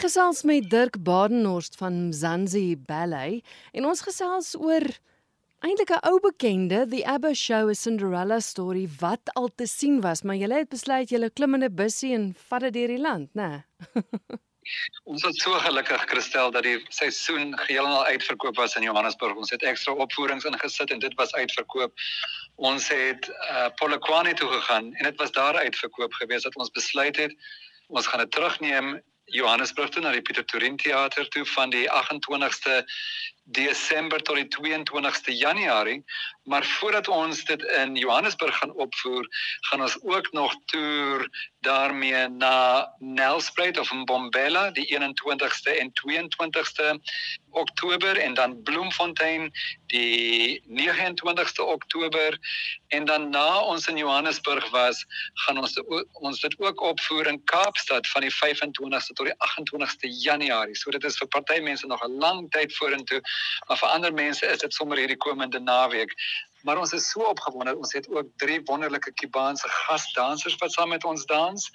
Ek gesels met Dirk Badenhorst van Mzansi Ballet en ons gesels oor eintlik 'n ou bekende, The ABBA Show, 'n Cinderella story wat al te sien was, maar julle het besluit julle klim in 'n bussie en vat dit deur die land, né? Ons was so gelukkig Christel dat die seisoen geheel uitverkoop was in Johannesburg. Ons het ekstra opvoerings ingesit en dit was uitverkoop. Ons het uh, Polokwane toe gegaan en dit was daar uitverkoop geweest dat ons besluit het ons gaan dit terugneem Johannesburg toe na die Pieter Torin teater toe van die 28ste Desember tot die 22ste Januarie, maar voordat ons dit in Johannesburg gaan opvoer, gaan ons ook nog toer daarmee na Nelspruit of Mbombela die 21ste en 22ste Oktober en dan Bloemfontein die 29ste Oktober en dan na ons in Johannesburg was, gaan ons ons dit ook opvoer in Kaapstad van die 25ste tot die 28ste Januarie. So dit is vir party mense nog 'n lang tyd vorentoe, maar vir ander mense is dit sommer hierdie komende naweek. Maar ons is so opgewonde. Ons het ook drie wonderlike Kubaanse gasdansers wat saam met ons dans.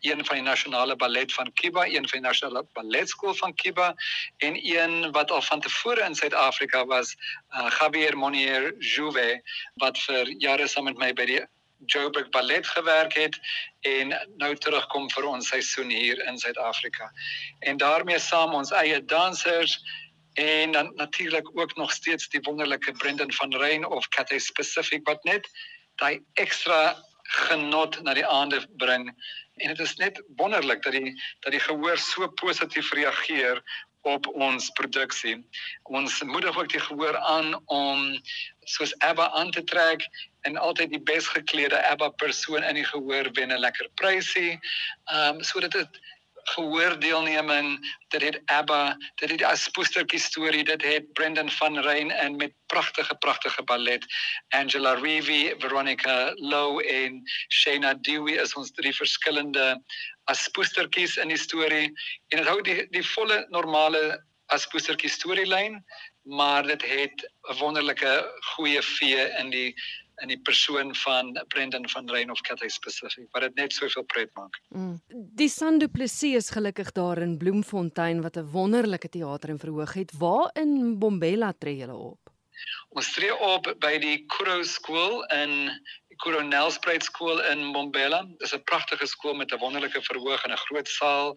Een van die nasionale ballet van Kuba, een van die nasionale balletskool van Kuba en een wat al van tevore in Suid-Afrika was, uh, Javier Monier Juve wat vir jare saam met my by die Joburg Ballet gewerk het en nou terugkom vir ons seisoen hier in Suid-Afrika. En daarmee saam ons eie dansers en dan natuurlik ook nog steeds die wonderlike Brendan van Rein of Cathay Pacific wat net daai ekstra genot na die aande bring en dit is net wonderlik dat die dat die gehoor so positief reageer op ons produksie. Ons moedig ook die gehoor aan om soos Abba aan te trek en altyd die besgeklede Abba persoon in die gehoor wen 'n lekker prysie. Ehm um, sodat dit gehoordeelneming dit het Abba dit het as poestertjie storie dit het Brendan van Rein en met pragtige pragtige ballet. Angela Reevy Veronica Low en Shayna Dewey is ons drie verskillende as poestertjies in die storie. En dit hou die die volle normale as poestertjie storielyn maar dit het 'n wonderlike goeie vee in die in die persoon van Brendan van Rein of Cathay Pacific wat dit net soveel pret maak. Mm. Die Sandu Plessis is gelukkig daar in Bloemfontein wat 'n wonderlike teater en verhoog het. Waar in Bombela tree julle op? Ons tree op by die Kuro skool in Coronel Spruit skool in Bombela. Dit is 'n pragtige skool met 'n wonderlike verhoog en 'n groot saal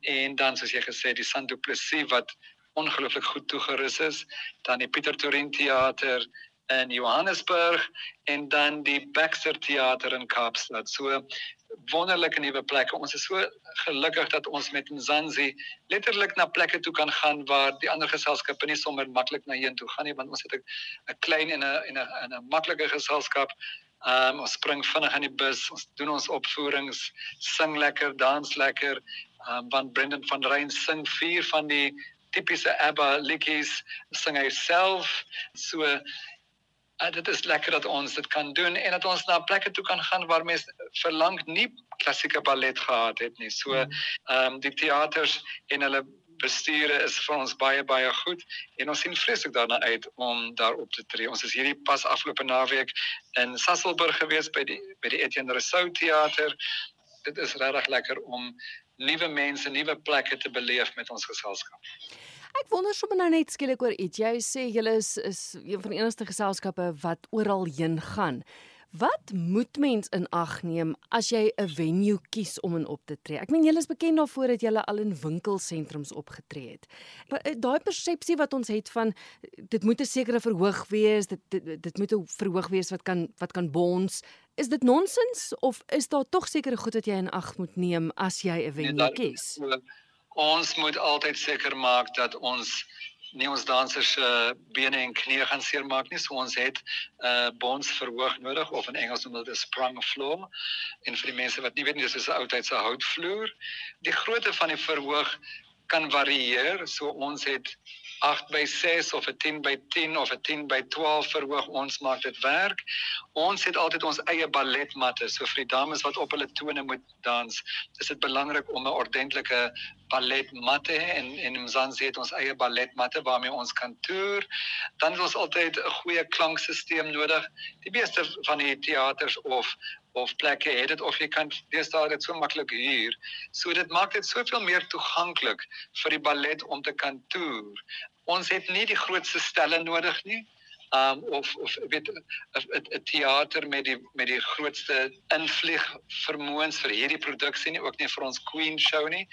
en dan soos jy gesê die Sandu Plessis wat ongelooflik goed toegerus is, dan die Pieter Torin teater in Johannesburg en dan die Baxter Theater in Kaapstad. So wonderlike nuwe plekke. Ons is so gelukkig dat ons met Mzansi letterlik na plekke toe kan gaan waar die ander geselskappe nie sommer maklik na heen toe gaan nie want ons het 'n klein en 'n en 'n 'n maklike geselskap. Ehm um, ons spring vinnig in die bus, ons doen ons opvoerings, sing lekker, dans lekker. Ehm um, want Brendan van Rein sing vier van die tipiese ABBA liedjies, sing hy self. So uh, dit is lekker dat ons dit kan doen en dat ons na plekke toe kan gaan waar mense verlang nie klassieke ballet gehad het nie. So hmm. ehm um, die teaters en hulle bestuure is vir ons baie baie goed en ons sien vreeslik daarna uit om daar op te tree. Ons is hierdie pas afgelope naweek in Sasselburg gewees by die by die Etienne Rousseau teater. Dit is regtig lekker om nuwe mense, nuwe plekke te beleef met ons geselskap. Ek wonder sommer nou net skielik oor iets. Jy sê julle is is een van die enigste geselskappe wat oral heen gaan. Wat moet mens in ag neem as jy 'n venue kies om in op te tree? Ek meen julle is bekend daarvoor dat julle al in winkelsentrums opgetree het. Eh, daai persepsie wat ons het van dit moet 'n sekere verhoog wees, dit dit, dit moet 'n verhoog wees wat kan wat kan bons. Is dit nonsens of is daar tog sekere goed wat jy in ag moet neem as jy 'n nee, venue nee, kies? Ons moet altyd seker maak dat ons nie ons dansers se uh, bene en knieë gaan seermaak nie. So ons het 'n uh, bonds verhoog nodig of in Engels noem hulle dit sprung floor. En vir die mense wat nie weet nie, dis 'n oudtydse houtvloer. Die grootte van die verhoog kan varieer. So ons het 8 by 6 of 'n 10 by 10 of 'n 10 by 12 verhoog ons maak dit werk. Ons het altyd ons eie balletmatte. So vir die dames wat op hulle tone moet dans, is dit belangrik om 'n ordentlike balletmatte en en in Mzansi het ons eie balletmatte waarmee ons kan toer. Dan het ons altyd 'n goeie klankstelsel nodig. Die meeste van die teaters of of plekke het dit of jy kan deesdae dit so maklik huur. So dit maak dit soveel meer toeganklik vir die ballet om te kan toer. Ons het nie die grootste stelle nodig nie um of of weet 'n teater met die met die grootste invlieg vermoëns vir hierdie produksie nie ook nie vir ons Queen show nie.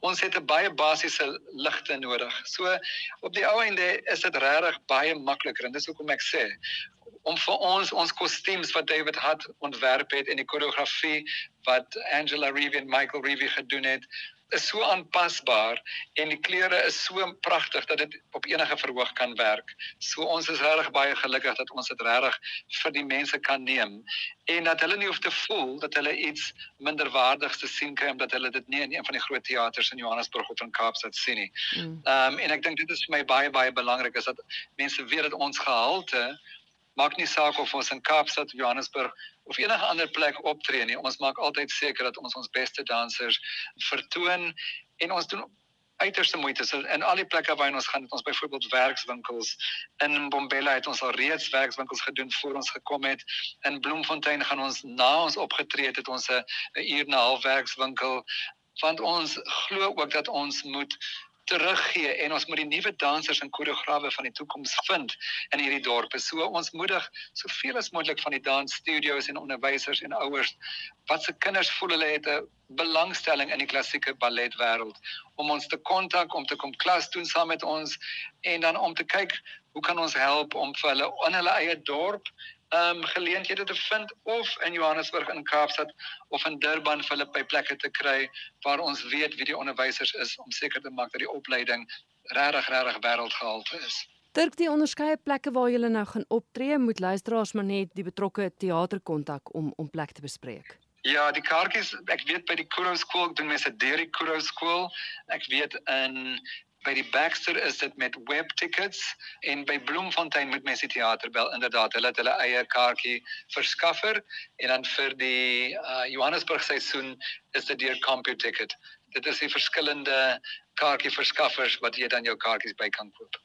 Ons het 'n baie basiese ligte nodig. So op die ou einde is dit regtig baie makliker en dis hoekom ek sê om vir ons ons kostuums wat David Hutt ontwerp het en die koreografie wat Angela Reeve en Michael Reeve gedoen het is so aanpasbaar en die kleure is so pragtig dat dit op enige verhoog kan werk. So ons is regtig baie gelukkig dat ons dit regtig vir die mense kan neem en dat hulle nie hoef te voel dat hulle iets minderwaardigs te sien kry omdat hulle dit nie in een van die groot teaters in Johannesburg of in Kaapstad sien nie. Mm. Ehm um, en ek dink dit is vir my baie baie belangrik is dat mense weet dat ons gehalte maak nie saak of ons in Kaapstad of Johannesburg of enige ander plek optree nie. Ons maak altyd seker dat ons ons beste dansers vertoon en ons doen uiterste moeite. So in al die plekke waar ons gaan, het ons byvoorbeeld werkswinkels in Bombela het ons al reeds werkswinkels gedoen voor ons gekom het. In Bloemfontein gaan ons na ons opgetree het, het ons 'n uur en 'n half werkswinkel want ons glo ook dat ons moet teruggee en ons moet die nuwe dansers en koreograwe van die toekoms vind in hierdie dorpe. So ons moedig soveel as moontlik van die dansstudios en onderwysers en ouers wat se kinders voel hulle het 'n belangstelling in die klassieke balletwêreld om ons te kontak om te kom klas doen saam met ons en dan om te kyk hoe kan ons help om vir hulle in hulle eie dorp um geleenthede te vind of in Johannesburg in Kaapstad of in Durban vir hulle by plekke te kry waar ons weet wie die onderwysers is om seker te maak dat die opleiding regtig regtig wêreldgehalte is. Dirk die onderskeie plekke waar jy nou gaan optree, moet luisteraars maar net die betrokke teater kontak om om plek te bespreek. Ja, die kaartjies, ek weet by die Kuro skool doen mense deur die Kuro skool. Ek weet in by die Baxter is dit met web tickets en by Bloemfontein moet mense teater bel inderdaad. Hulle het hulle eie kaartjie verskaffer en dan vir die uh, Johannesburg seisoen is dit deur CompuTicket dit is die verskillende kaartjie verskaffers wat jy dan jou kaartjies by kan koop